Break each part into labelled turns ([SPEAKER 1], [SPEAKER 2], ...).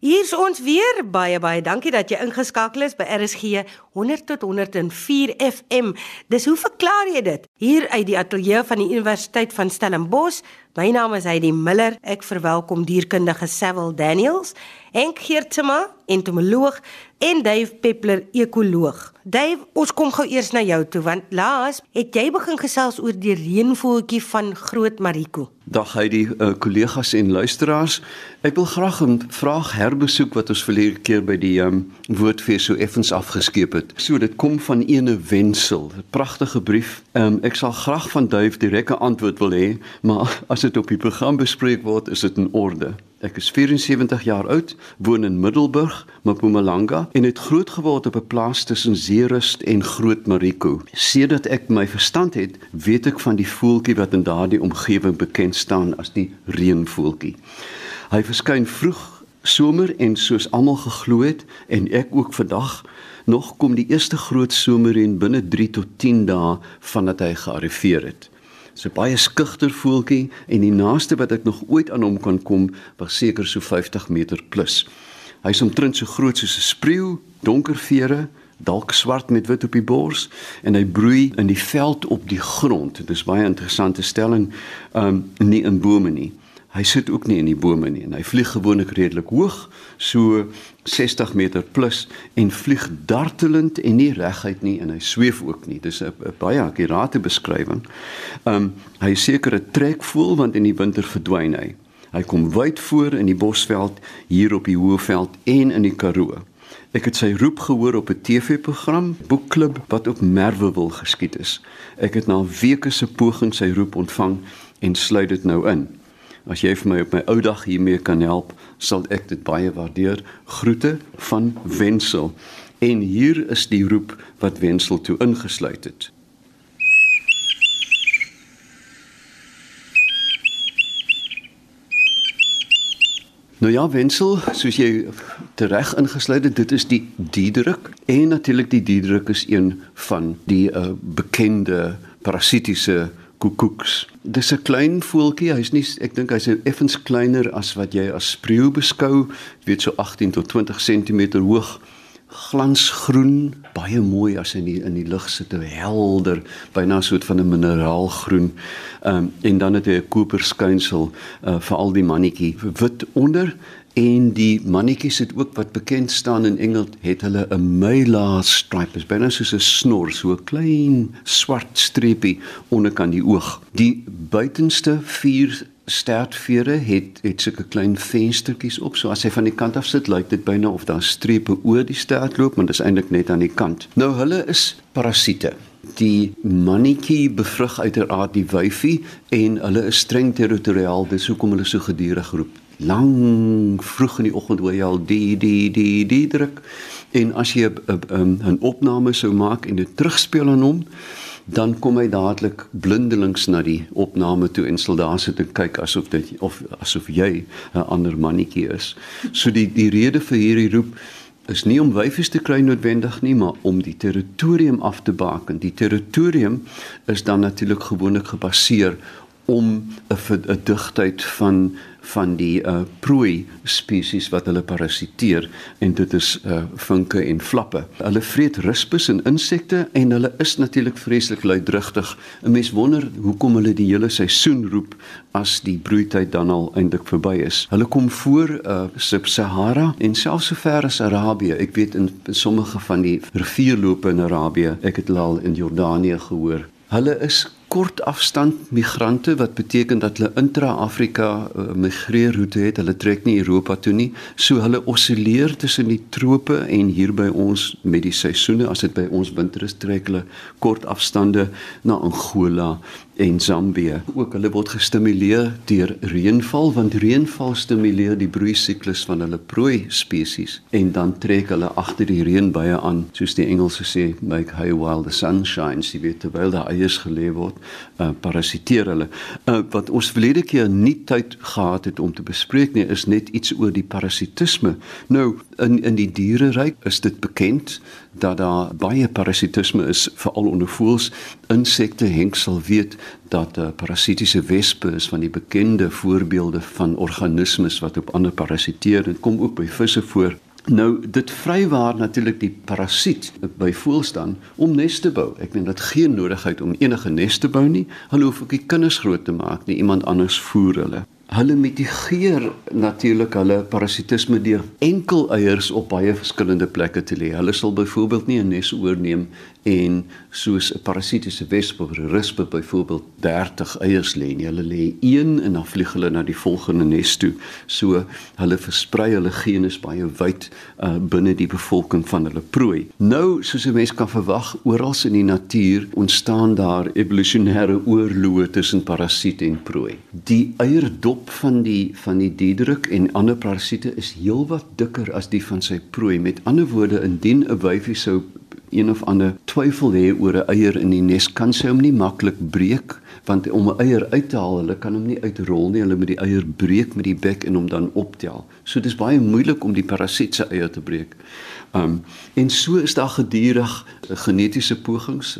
[SPEAKER 1] Hier's ons weer. Baie baie dankie dat jy ingeskakel is by RSG 100 tot 104 FM. Dis hoe verklaar jy dit? Hier uit die ateljee van die Universiteit van Stellenbosch. My naam is Heidi Miller. Ek verwelkom dierkundige Sewil Daniels, Henk Geertsma, entomoloog en Dave Peppler, ekoloog. Dave, ons kom gou eers na jou toe want laas het jy begin gesels oor die reënvoeltjie van Groot Mariko.
[SPEAKER 2] Dag hy die uh, kollegas en luisteraars. Ek wil graag 'n vraag herbesoek wat ons verlede keer by die um, woordfees so effens afgeskeep het. So dit kom van ene Wensel, 'n pragtige brief. Um, ek sal graag van Duif direk 'n antwoord wil hê, maar as dit op die program bespreek word, is dit in orde. Ek is 74 jaar oud, woon in Middelburg, Mpumalanga en het groot geword op 'n plaas tussen Zeerust en Groot Mariko. Sedert ek my verstand het, weet ek van die voeltjie wat in daardie omgewing bekend staan as die reënvoeltjie. Hy verskyn vroeg somer en soos almal geglo het en ek ook vandag nog kom die eerste groot somerreën binne 3 tot 10 dae vandat hy gearriveer het. 'n baie skugter voeltjie en die naaste wat ek nog ooit aan hom kan kom, was seker so 50 meter plus. Hy's omtrent so groot soos 'n spreeu, donker vere, dalk swart met wit op die bors en hy broei in die veld op die grond. Dit is baie interessante stelling, um nie in bome nie. Hy sit ook nie in die bome nie en hy vlieg gewoonlik redelik hoog, so 60 meter plus en vlieg dartelend en nie reguit nie en hy sweef ook nie. Dis 'n baie akkurate beskrywing. Um hy seker 'n trek voel want in die winter verdwyn hy. Hy kom wyd voor in die bosveld hier op die Hoëveld en in die Karoo. Ek het sy roep gehoor op 'n TV-program, Boekklub wat op Merwe wil geskied is. Ek het na weke se poging sy roep ontvang en sluit dit nou in. As jy vir my op my ou dag hiermee kan help, sal ek dit baie waardeer. Groete van Wensel. En hier is die roep wat Wensel toe ingesluit het. Nou ja, Wensel, soos jy tereg ingesluit het, dit is die diedruk en natuurlik die diedruk is een van die uh, bekende parasitiese koekoeks. Dis 'n klein voeltjie. Hy's nie ek dink hy's effens kleiner as wat jy as spreeu beskou, weet so 18 tot 20 cm hoog. Glansgroen, baie mooi as die in die lug sit, helder, byna so 'n soort van 'n mineraalgroen. Ehm um, en dan het hy 'n koper skynsel uh, vir al die mannetjie wit onder en die mannetjies het ook wat bekend staan in Engels het hulle 'n myla stripe is binne soos 'n snor so 'n klein swart streepie onderkant die oog. Die buitenste vier stertvere het het sulke klein venstertjies op. So as hy van die kant af sit lyk dit byna of daar strepe oor die stert loop maar dit is eintlik net aan die kant. Nou hulle is parasiete. Die mannetjie bevrug uiteraard die wyfie en hulle is streng territoriaal dis hoekom hulle so gedurig roep lang vroeg in die oggend hoor jy al die die die die druk en as jy 'n 'n opname sou maak en dit terugspeel aan hom dan kom hy dadelik blindelings na die opname toe en sal daar sit en kyk asof dit of asof jy 'n ander mannetjie is. So die die rede vir hierdie roep is nie om wyfies te kry noodwendig nie, maar om die territorium af te baken. Die territorium is dan natuurlik gewoonlik gebaseer om 'n digtheid van van die uh prooi spesies wat hulle parasiteer en dit is uh vinke en flappe. Hulle vreet rispus en insekte en hulle is natuurlik vreeslik luidrigtig. 'n Mens wonder hoekom hulle die hele seisoen roep as die broeityd dan al eintlik verby is. Hulle kom voor uh Sub-Sahara en selfs so ver as Arabië. Ek weet in sommige van die rivierloope in Arabië, ek het al in Jordanië gehoor. Hulle is kort afstand migrante wat beteken dat hulle intra-Afrika uh, migreerroete het. Hulle trek nie Europa toe nie. So hulle osilleer tussen die trope en hier by ons met die seisoene. As dit by ons winter is, trek hulle kort afstande na Angola en Zambië. Ook hulle word gestimuleer deur reënval want reënval stimuleer die broei siklus van hulle prooi spesies en dan trek hulle agter die reënbuie aan soos die Engelse sê make hay while the sun shines. Jy weet terwyl daar eiers gelê word uh, parasiteer hulle. Uh, wat ons verlede keer nie tyd gehad het om te bespreek nie, is net iets oor die parasitisme. Nou in in die diereryk is dit bekend dat daar baie parasitisme is veral onder voëls, insekte, henk sal weet dat uh, parasitiese wespe is van die bekende voorbeelde van organismes wat op ander parasiteer en kom ook by visse voor. Nou dit vrywaar natuurlik die parasiet by voël staan om nes te bou. Ek meen dat geen nodigheid om enige nes te bou nie. Hulle hoef ook nie kinders groot te maak nie. Iemand anders voer hulle hulle mitigeer natuurlik hulle parasitisme deur enkel eiers op baie verskillende plekke te lê. Hulle sal byvoorbeeld nie 'n nes oorneem en soos 'n parasitiese wesp of 'n rispe byvoorbeeld 30 eiers lê nie. Hulle lê een en dan vlieg hulle na die volgende nes toe. So hulle versprei hulle genes baie wyd uh, binne die bevolking van hulle prooi. Nou, soos 'n mens kan verwag, oral in die natuur ontstaan daar evolusionêre oorloë tussen parasiet en prooi. Die eierdop van die van die diedruk en ander parasiete is heelwat dikker as die van sy prooi. Met ander woorde, indien 'n wyfie sou een of ander twyfel hê oor 'n eier in die nes, kan sy hom nie maklik breek want om 'n eier uit te haal, hulle kan hom nie uitrol nie. Hulle moet die eier breek met die bek en hom dan optel. So dis baie moeilik om die parasiet se eier te breek. Um en so is daar gedurig genetiese pogings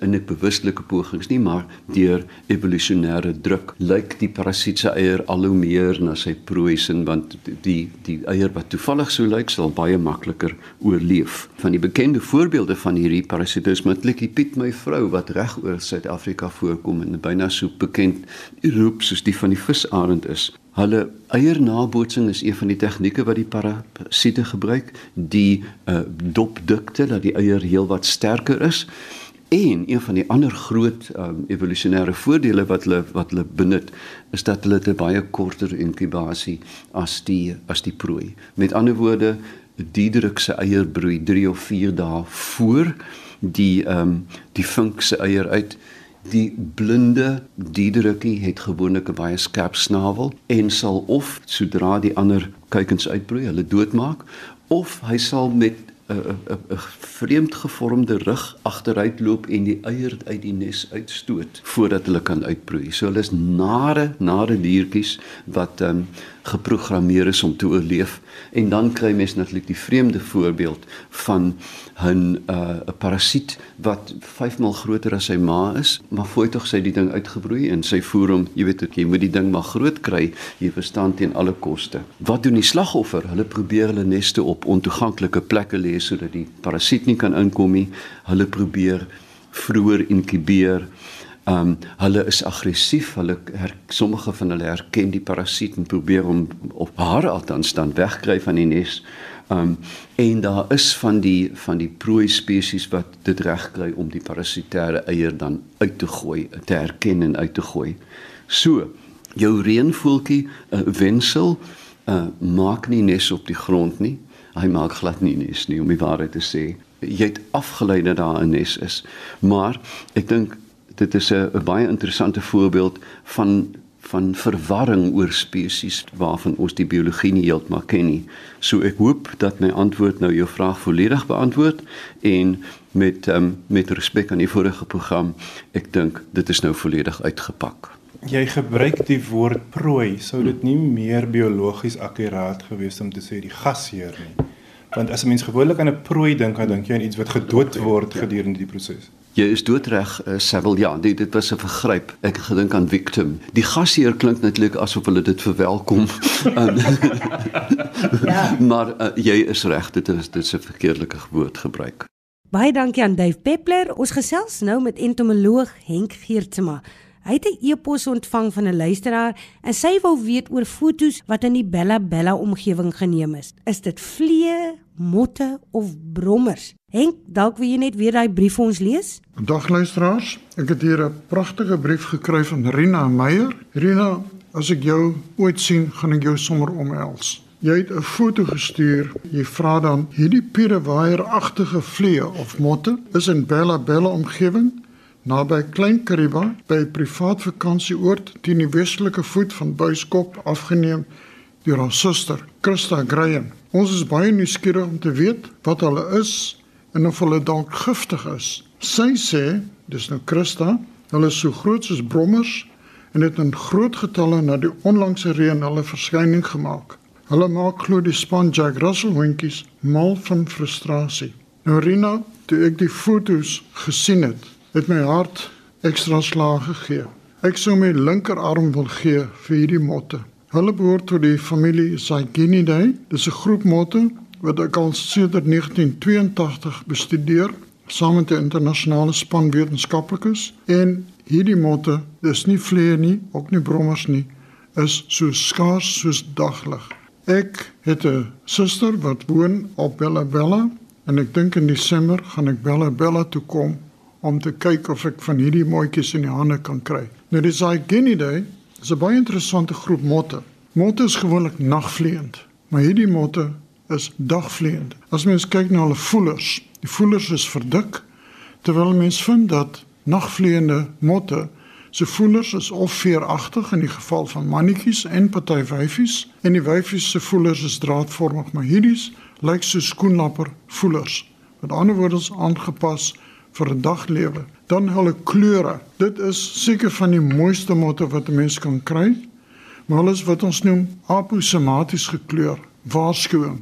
[SPEAKER 2] in 'n bewuslike pogings nie maar deur evolusionêre druk lyk die parasiet se eier al hoe meer na sy prooi sin want die die eier wat toevallig so lyk sal baie makliker oorleef van die bekende voorbeelde van hierdie parasitisme klikkie piet my vrou wat reg oor Suid-Afrika voorkom en byna so bekend roep soos die van die visarend is Hulle eiernabootsing is een van die tegnieke wat die parasiete gebruik, die uh, dopdukte dat die eier heelwat sterker is. En een van die ander groot um, evolusionêre voordele wat hulle wat hulle benut is dat hulle 'n baie korter inkubasie as die as die prooi. Met ander woorde, die druk se eier broei 3 of 4 dae voor die ehm um, die vink se eier uit. Die blinde diederukie het gewoonlik 'n baie skerp snavel en sal of sodra die ander kuikens uitbroei, hulle doodmaak of hy sal met 'n 'n vreemd gevormde rug agteruit loop en die eier uit die nes uitstoot voordat hulle kan uitbroei. So hulle is nare nare diertjies wat ehm um, geprogrammeer is om te oorleef en dan kry mens natuurlik die vreemde voorbeeld van 'n uh, 'n parasiet wat 5 maal groter as sy ma is, maar fooi tog sy die ding uitgebroei en sy voer hom, jy weet jy moet die ding maar groot kry, jy verstaan teen alle koste. Wat doen die slagoffer? Hulle probeer hulle neste op ontoeganklike plekke lê sodat die parasiet nie kan inkom nie. Hulle probeer vroeër inkubeer. Ehm um, hulle is aggressief. Hulle her, sommige van hulle herken die parasiet en probeer hom op haar althans dan wegkry van die nes. Ehm um, en daar is van die van die prooi spesies wat dit reg kry om die parasitêre eier dan uit te gooi, te herken en uit te gooi. So, jou reënvoeltjie, uh, wensel, uh, maak nie nes op die grond nie. Hy maak glad nie nes nie om die waarheid te sê. Jy het afgelei dat daar 'n nes is. Maar ek dink dit is 'n baie interessante voorbeeld van van verwarring oor spesies waarvan ons die biologie nie heeltemal ken nie. So ek hoop dat my antwoord nou jou vraag volledig beantwoord en met um, met respek aan die vorige program, ek dink dit is nou volledig uitgepak.
[SPEAKER 3] Jy gebruik die woord prooi, sou dit nie meer biologies akkuraat gewees om te sê die gasheer nie. Want as 'n mens gewoonlik aan 'n prooi dink, dan dink jy aan iets wat gedood word gedurende die proses.
[SPEAKER 2] Jy is doodreg, uh, Sewil. Ja, dit dit was 'n vergryp. Ek gedink aan victim. Die gasheer klink netlik asof hulle dit verwelkom. ja. Maar uh, jy is reg, dit is dit is 'n verkeerdelike woord gebruik.
[SPEAKER 1] Baie dankie aan Dave Peppler. Ons gesels nou met entomoloog Henk Geertsma. Hy het 'n e-pos ontvang van 'n luisteraar en sy wou weet oor fotos wat in die Bella Bella omgewing geneem is. Is dit vliee, motte of brommers? Henk, dalk wil jy net weer daai brief vir ons lees?
[SPEAKER 4] Dag luisteraars, ek het hier 'n pragtige brief gekry van Rina Meyer. Rina, as ek jou ooit sien, gaan ek jou sommer omhels. Jy het 'n foto gestuur. Jy vra dan hierdie pirewaieragtige vliee of motte is in Bella Bella omgewing naby Klein Kariba by 'n privaat vakansieoord teen die westelike voet van Buiskop afgeneem deur haar suster, Christa Graham. Ons is baie nuuskierig om te weet wat hulle is en of hulle dalk giftig is. Sy sê, dis nou Christa, hulle is so groot soos brommers en het in groot getalle na die onlangse reën hulle verskyning gemaak. Hulle maak glo die span Jack Russell hondjies mal van frustrasie. Nou Rina, toe ek die fotos gesien het, het my hart ekstra slaag gegee. Ek sou my linkerarm wil gee vir hierdie motte. Hulle behoort tot die familie Saiginidae. Dis 'n groep motte wat ek al sedert 1982 bestudeer saam met 'n internasionale span wetenskaplikes en hierdie motte, dis nie vliee nie, ook nie brommers nie, is so skaars soos daglig. Ek het 'n suster wat woon op Bella Bella en ek dink in Desember gaan ek Bella Bella toe kom om te kyk of ek van hierdie mooitjies in die hande kan kry. Nou dis daai Guinea is 'n baie interessante groep motte. Motte is gewoonlik nagvliegend, maar hierdie motte is dagvliegend. As mens kyk na hulle voelers, die voelers is verdik terwyl mens vind dat nagvliegende motte se voelers is of veeragtig in die geval van mannetjies en party wyfies en die wyfies se voelers is draadvormig, maar hierdie lyk so skoenlapper voelers. Met ander woorde is aangepas vir 'n daglewe. Dan hulle kleure. Dit is seker van die mooiste motte wat 'n mens kan kry. Maar hulle is wat ons noem aposematies gekleur, waarskuwing.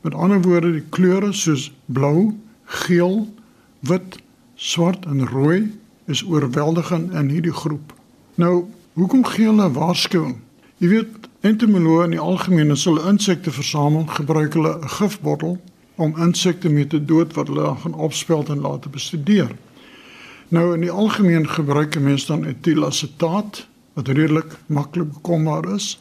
[SPEAKER 4] Met ander woorde, die kleure soos blou, geel, wit, swart en rooi is oorweldigend in hierdie groep. Nou, hoekom gee hulle waarskuwing? Jy weet, entomoloë in die algemeen as hulle insekte versamel, gebruik hulle 'n gifbottel om insekte mee te dood wat hulle gaan opspeld en later bestudeer. Nou in die algemeen gebruik mense dan etilasetaat wat redelik maklik bekombaar is.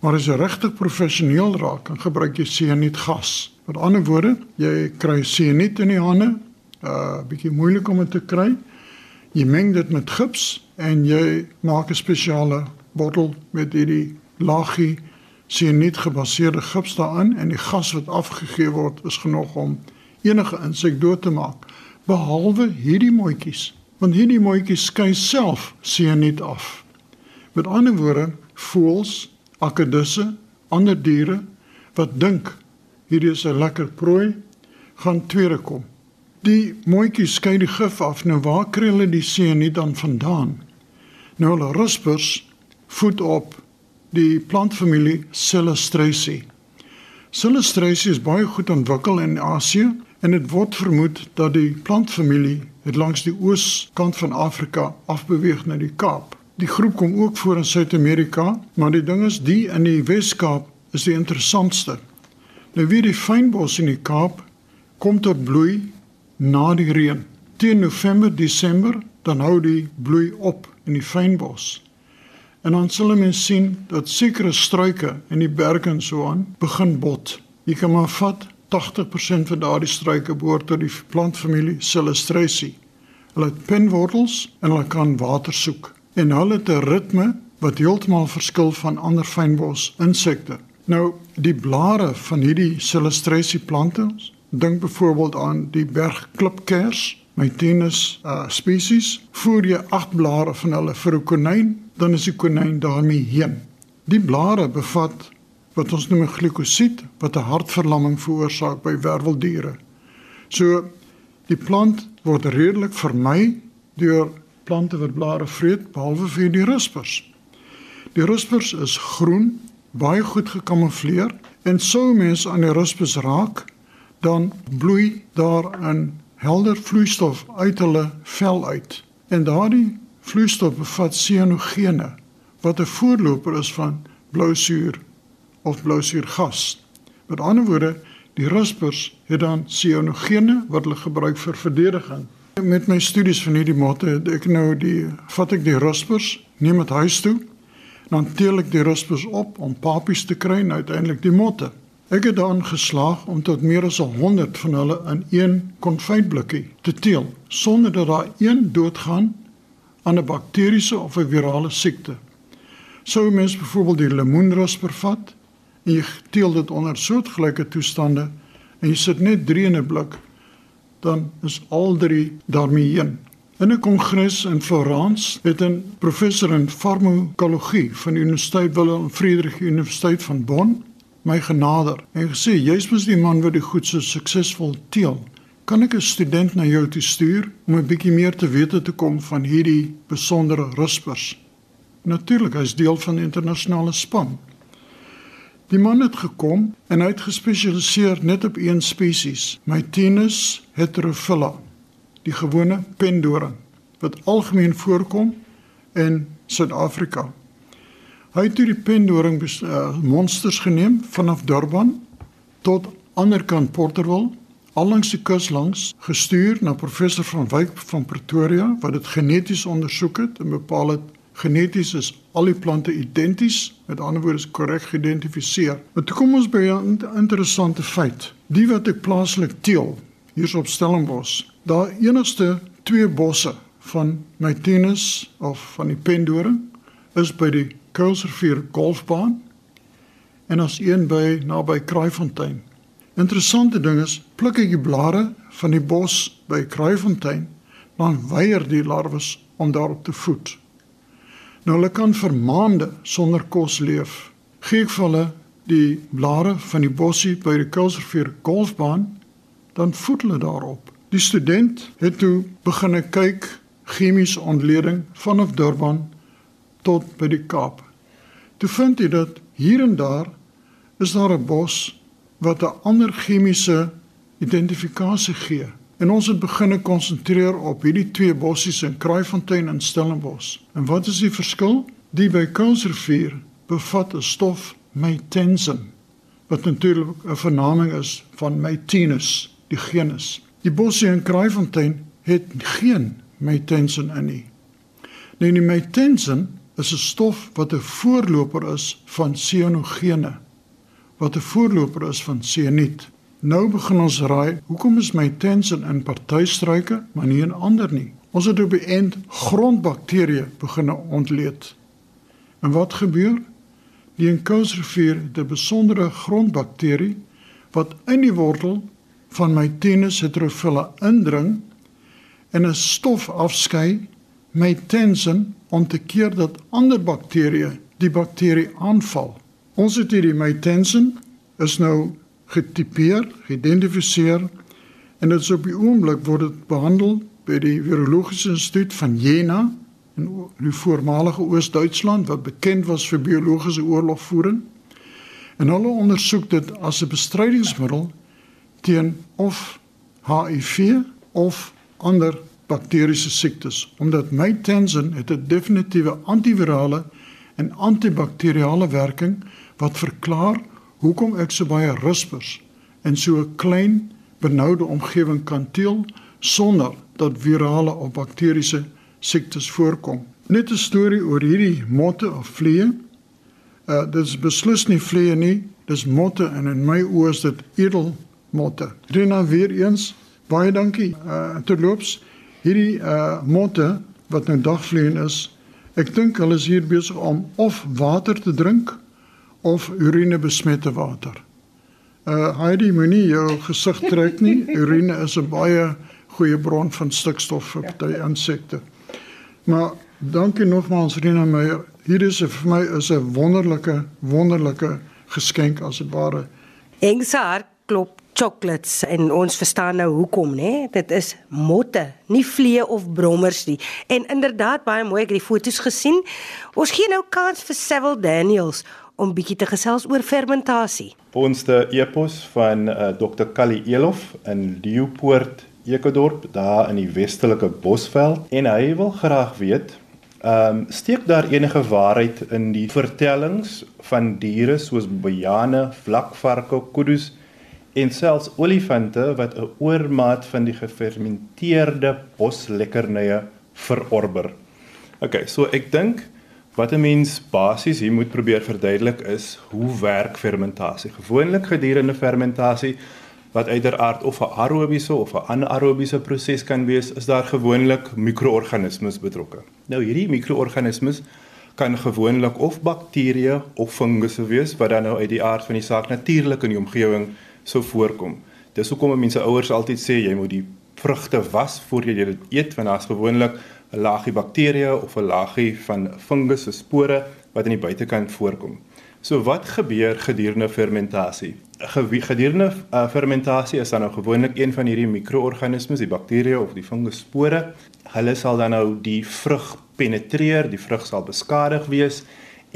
[SPEAKER 4] Maar as jy regtig professioneel raak, dan gebruik jy sianietgas. Met ander woorde, jy kry sianiet in die hande, 'n uh, bietjie moeilik om dit te kry. Jy meng dit met gips en jy maak 'n spesiale bottel met hierdie laagie sianiet gebaseerde gips daarin en die gas wat afgegee word is genoeg om enige insek dood te maak behalwe hierdie mooitjies want hierdie mooitjies skei self sianiet af. Met ander woorde voels akedisse ander diere wat dink hierdie is 'n lekker prooi gaan tweede kom. Die mooitjies skei die gif af. Nou waar kry hulle die sianiet dan vandaan? Nou hulle ruspers voed op die plantfamilie Celestraceae. Celestraceae is baie goed ontwikkel in Asië en dit word vermoed dat die plantfamilie het langs die ooskant van Afrika afbeweeg na die Kaap. Die groep kom ook voor in Suid-Amerika, maar die ding is die in die Wes-Kaap is die interessantste. Nou wie die fynbos in die Kaap kom tot bloei na die reën. Teen November, Desember, dan hou die bloei op in die fynbos. En dan sal mens sien dat sekere struike in die berge en so aan begin bot. Jy kan maar vat 80% van daardie struike behoort tot die plantfamilie Celestraceae. Hulle het penwortels en hulle kan water soek. En hulle het 'n ritme wat heeltemal verskil van ander fynbos insekte. Nou, die blare van hierdie Celestraceae plante, dink byvoorbeeld aan die bergklipkers, Mytenus uh, spesies, voer jy 8 blare van hulle vir 'n konyn dan is die konyn daarmee heen. Die blare bevat wat ons noem glikosied wat 'n hartverlamming veroorsaak by werweldiere. So die plant word redelik vermy deur plante wat blare vreet behalwe vir die ruspers. Die ruspers is groen, baie goed gekamoufleer en sou mens aan die ruspers raak, dan bloei daar 'n helder vloeistof uit hulle vel uit. En daardie Vloeistof bevat sianogene wat 'n voorloper is van blousuur of blousuurgas. Met ander woorde, die ruspers het dan sianogene wat hulle gebruik vir verdediging. Met my studies van hierdie motte, ek nou die vat ek die ruspers, neem dit huis toe, dan teel ek die ruspers op om papies te kry en uiteindelik die motte. Ek het dan geslaag om tot meer as 100 van hulle in een konfytblikkie te teel sonder dat daar een doodgaan aan 'n bakteriese of 'n virale siekte. Sou mens byvoorbeeld die lemoenrasper vat en jy teel dit onder soortgelyke toestande en jy sit net 3 in 'n blik, dan is al drie daarmee heen. In 'n kongres in Florence het 'n professor in farmakologie van die Universiteit Willem Frederik Universiteit van Bonn my genader en gesê jy's mos die man wat die goed so suksesvol teel. Kan ek 'n student na jou toe stuur om 'n bietjie meer te wete te kom van hierdie besondere ruspers? Natuurlik, hy's deel van die internasionale span. Die man het gekom en hy het gespesialiseer net op een spesies, Mytenus heterophylla, die gewone pendoring wat algemeen voorkom in Suid-Afrika. Hy het die pendoring uh, monsters geneem vanaf Durban tot anderkant Porterville allangs die kus langs gestuur na professor van Wyk van Pretoria wat dit geneties ondersoek het en bepaal het geneties is al die plante identies met ander woorde is korrek geïdentifiseer. Maar toe kom ons by 'n interessante feit. Die wat ek plaaslik teel hier op Stellenbosch, daar enigste twee bosse van my tennis of van die pendoring is by die Kuilsrivier golfbaan en as een by naby Kraaifontein. Interessante ding is, pluk ek die blare van die bos by Kraaifontein, dan weier die larwes om daarop te voed. Nou hulle kan vir maande sonder kos leef. Gee ek vir hulle die blare van die bossie by die Kuilsrivier golfbaan, dan voed hulle daarop. Die student het toe begin kyk chemiese ontleding vanaf Durban tot by die Kaap. Toe vind jy dat hier en daar is daar 'n bos wat 'n ander chemiese identifikasie gee. En ons het begin konsentreer op hierdie twee bossies in Kraaifontein en Stellenbosch. En wat is die verskil? Die by Kuilsrivier bevat 'n stof meitensin wat natuurlik 'n vernaming is van Meitinus, die genus. Die bossie in Kraaifontein het geen meitensin in nie. Nou die meitensin is 'n stof wat 'n voorloper is van cyanogene wat 'n voorloper is van sianiet. Nou begin ons raai, hoekom is my tensin in partystruike, maar nie in ander nie? Ons het op die eind grondbakterieë begin ontleed. En wat gebeur? Die Enkousrivier het 'n besondere grondbakterie wat in die wortel van my tenus heterophylla indring en 'n stof afskei my tensin om te keer dat ander bakterieë die bakterie aanval. Ons het hierdie meitensin is nou getipeer, geïdentifiseer en dit is op die oomblik word dit behandel by die virologiese instituut van Jena in die voormalige Oos-Duitsland wat bekend was vir biologiese oorlogvoering. En hulle ondersoek dit as 'n bestrydingsmiddel teen of HIV of ander bakteriese siektes omdat meitensin het 'n definitiewe antivirale en antibakteriale werking wat verklaar hoekom ek so baie rispers in so 'n klein benoude omgewing kan teel sonder dat virale of bakteriese siektes voorkom. Net 'n storie oor hierdie motte of vliee. Uh dit is beslis nie vliee nie, dis motte en in my oë is dit edelmotte. Rena weer eens baie dankie. Uh terloops hierdie uh motte wat nou dagvliee is, ek dink hulle is hier besig om of water te drink of urine besmette water. Uh Heidi moenie jou gesig trek nie. Urine is 'n baie goeie bron van stikstof vir baie insekte. Maar dankie nogmaals Rina Meyer. Hier is vir my is 'n wonderlike wonderlike geskenk as dit ware.
[SPEAKER 1] Engsaar klop chocolates en ons verstaan nou hoekom nê dit is motte nie vliee of brommers nie en inderdaad baie mooi ek het die foto's gesien ons gee nou kans vir Sewil Daniels om bietjie te gesels oor fermentasie.
[SPEAKER 3] Ons te epos van uh, Dr. Kali Elof in Leeupoort, Ekedorp, daar in die westelike Bosveld en hy wil graag weet, ehm um, steek daar enige waarheid in die vertellings van diere soos bajane, vlakvarke, kuddes en selfs olifante wat 'n oormaat van die gefermenteerde boslekkernye verorber. OK, so ek dink Wat 'n mens basies hier moet probeer verduidelik is hoe werk fermentasie. Gewoonlik gedurende fermentasie wat uiteraard of 'n aerobiese of 'n anaerobiese proses kan wees, is daar gewoonlik mikroorganismes betrokke. Nou hierdie mikroorganismes kan gewoonlik of bakterieë of fungusse wees wat dan nou uit die aard van die saak natuurlik in die omgewing sou voorkom. Dis hoekom mense ouers altyd sê jy moet die vrugte was voor jy dit eet want daar's gewoonlik 'n laagie bakterieë of 'n laagie van fungus se spore wat aan die buitekant voorkom. So wat gebeur gedurende fermentasie? Gedurende uh, fermentasie is dan nou gewoonlik een van hierdie mikroorganismes, die bakterieë of die fungus spore. Hulle sal dan nou die vrug penetreer, die vrug sal beskadig wees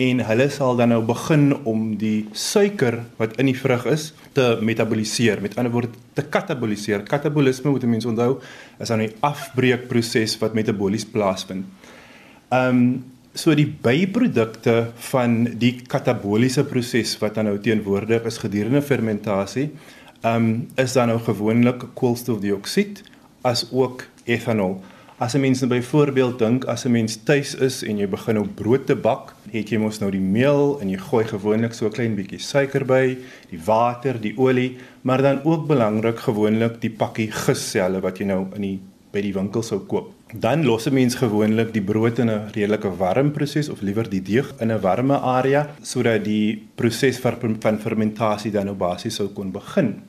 [SPEAKER 3] en hulle sal dan nou begin om die suiker wat in die vrug is te metaboliseer. Met ander woorde te kataboliseer. Katabolisme moet mense onthou is dan 'n afbreekproses wat metabolies plaasvind. Ehm um, so die byprodukte van die kataboliese proses wat dan nou teenwoordig is gedurende fermentasie, ehm um, is dan nou gewoonlik koolstofdioksied as ook etanol. As 'n mens nou byvoorbeeld dink as 'n mens tuis is en jy begin nou brood te bak, het jy mos nou die meel en jy gooi gewoonlik so 'n klein bietjie suiker by, die water, die olie, maar dan ook belangrik gewoonlik die pakkie gisselle wat jy nou in die by die winkel sou koop. Dan los 'n mens gewoonlik die brood in 'n redelike warm proses of liewer die deeg in 'n warme area sodat die proses van fermentasie dan nou basies sou kon begin.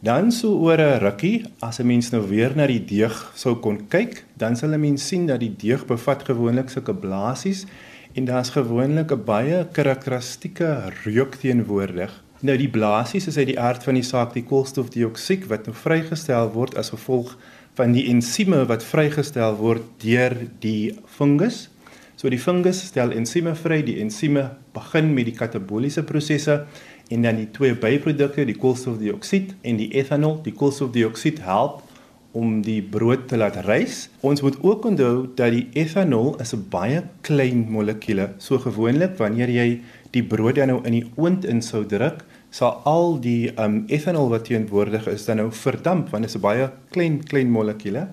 [SPEAKER 3] Dan so oor 'n rukkie, as 'n mens nou weer na die deeg sou kon kyk, dan sal 'n mens sien dat die deeg bevat gewoonlik sulke blaasies en daar's gewoonlik 'n baie karakteristieke reuk teenwoordig. Nou die blaasies is uit die aard van die saak die koolstofdioksied wat nou vrygestel word as gevolg van die ensieme wat vrygestel word deur die fungus. So die fungus stel ensieme vry, die ensieme begin met die kataboliese prosesse en dan die twee byprodukte, die koolstofdioksied en die etanol. Die koolstofdioksied help om die brood te laat rys. Ons moet ook onthou dat die etanol is 'n baie klein molekuule. So gewoonlik wanneer jy die brood dan nou in die oond in sou druk, sal al die um etanol wat teenwoordig is dan nou verdamp want dit is 'n baie klein klein molekuule.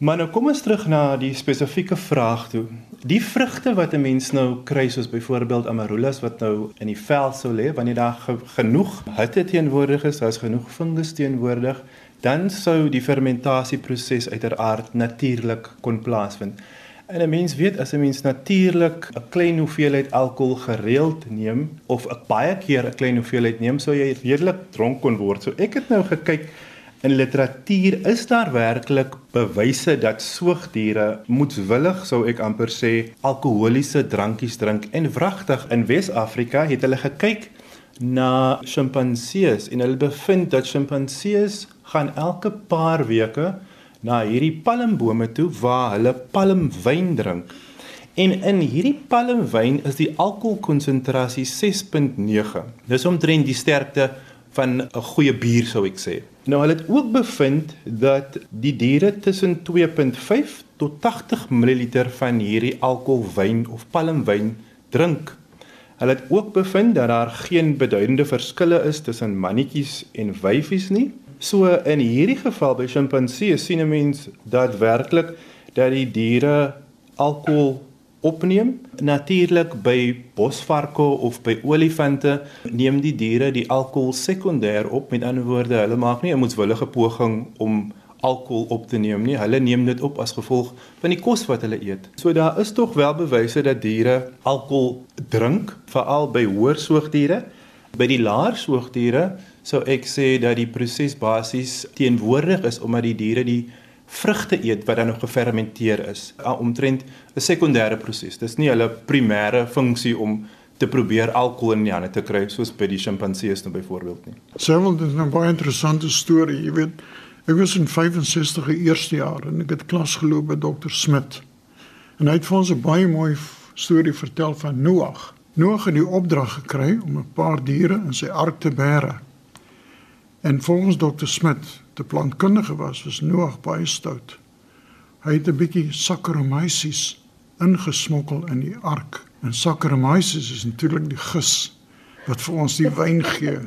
[SPEAKER 3] Maar nou kom ons terug na die spesifieke vraag toe. Die vrugte wat 'n mens nou kry soos byvoorbeeld amarullas wat nou in die vel sou lê wanneer daar ge genoeg hitte teenwoordig is, daar's genoeg fungus teenwoordig, dan sou die fermentasieproses uiteraard natuurlik kon plaasvind. En 'n mens weet as 'n mens natuurlik 'n klein hoeveelheid alkohol gereeld neem of 'n baie keer 'n klein hoeveelheid neem, sou jy redelik dronk kon word. So ek het nou gekyk In literatuur is daar werklik bewyse dat soogdiere moetswillig sou ek amper sê alkoholiese drankies drink en wragtig in Wes-Afrika het hulle gekyk na sjimpansees en hulle bevind dat sjimpansees gaan elke paar weke na hierdie palmbome toe waar hulle palmwyn drink. En in hierdie palmwyn is die alkoholkonsentrasie 6.9. Dis omtrent die sterkte van 'n goeie bier sou ek sê. Nou hulle het ook bevind dat die diere tussen 2.5 tot 80 ml van hierdie alkoholwyn of palmwyn drink. Hulle het ook bevind dat daar geen beduidende verskille is tussen mannetjies en wyfies nie. So in hierdie geval by sjimpansee sien 'n mens dat werklik dat die diere alkohol opneem. Natuurlik by bosvarke of by olifante neem die diere die alkohol sekondêr op. Met ander woorde, hulle maak nie 'n moetswillige poging om alkohol op te neem nie. Hulle neem dit op as gevolg van die kos wat hulle eet. So daar is tog wel bewyse dat diere alkohol drink, veral by hoër soogdiere. By die laer soogdiere sou ek sê dat die proses basies teenwoordig is omdat die diere die vrugte eet wat dan nog gefermenteer is. Omtrent 'n sekondêre proses. Dis nie hulle primêre funksie om te probeer alkohol in die hande te kry soos by die sjimpansees nou byvoorbeeld nie.
[SPEAKER 4] Sewel dit is 'n baie interessante storie, jy weet. Ek was in 65 die eerste jaar en ek het klas geloop by dokter Smit. En hy het vir ons 'n baie mooi storie vertel van Noag. Noag het die opdrag gekry om 'n paar diere in sy ark te bære. En volgens dokter Smit te plantkundige was, was Noag baie stout. Hy het 'n bietjie Saccharomyces ingesmokkel in die ark. En Saccharomyces is natuurlik die gis wat vir ons die wyn gee.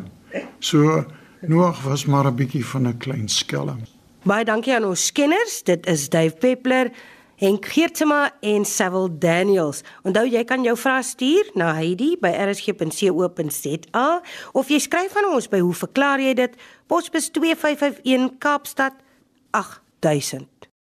[SPEAKER 4] So Noag was maar 'n bietjie van 'n klein skelm.
[SPEAKER 1] Baie dankie aan ons kenners. Dit is Dave Peppler, Henk Geertsma en Sewil Daniels. Onthou jy kan jou vrae stuur na Heidi by rsg.co.za of jy skryf aan ons by hoe verklaar jy dit? Posbus 2551 Kaapstad 8000.